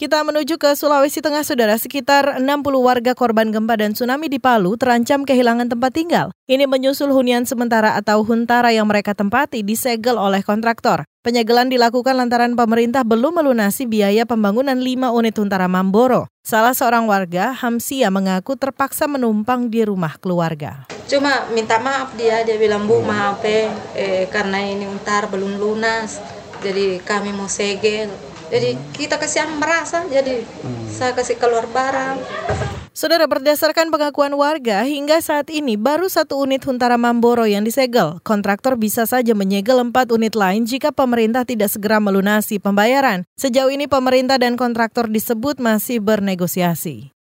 Kita menuju ke Sulawesi Tengah, Saudara. Sekitar 60 warga korban gempa dan tsunami di Palu terancam kehilangan tempat tinggal. Ini menyusul hunian sementara atau huntara yang mereka tempati disegel oleh kontraktor. Penyegelan dilakukan lantaran pemerintah belum melunasi biaya pembangunan 5 unit huntara Mamboro. Salah seorang warga, Hamsia, mengaku terpaksa menumpang di rumah keluarga. Cuma minta maaf dia, dia bilang, Bu maaf eh, karena ini huntara belum lunas, jadi kami mau segel jadi kita kasihan merasa, jadi hmm. saya kasih keluar barang. Saudara berdasarkan pengakuan warga, hingga saat ini baru satu unit Huntara Mamboro yang disegel. Kontraktor bisa saja menyegel empat unit lain jika pemerintah tidak segera melunasi pembayaran. Sejauh ini pemerintah dan kontraktor disebut masih bernegosiasi.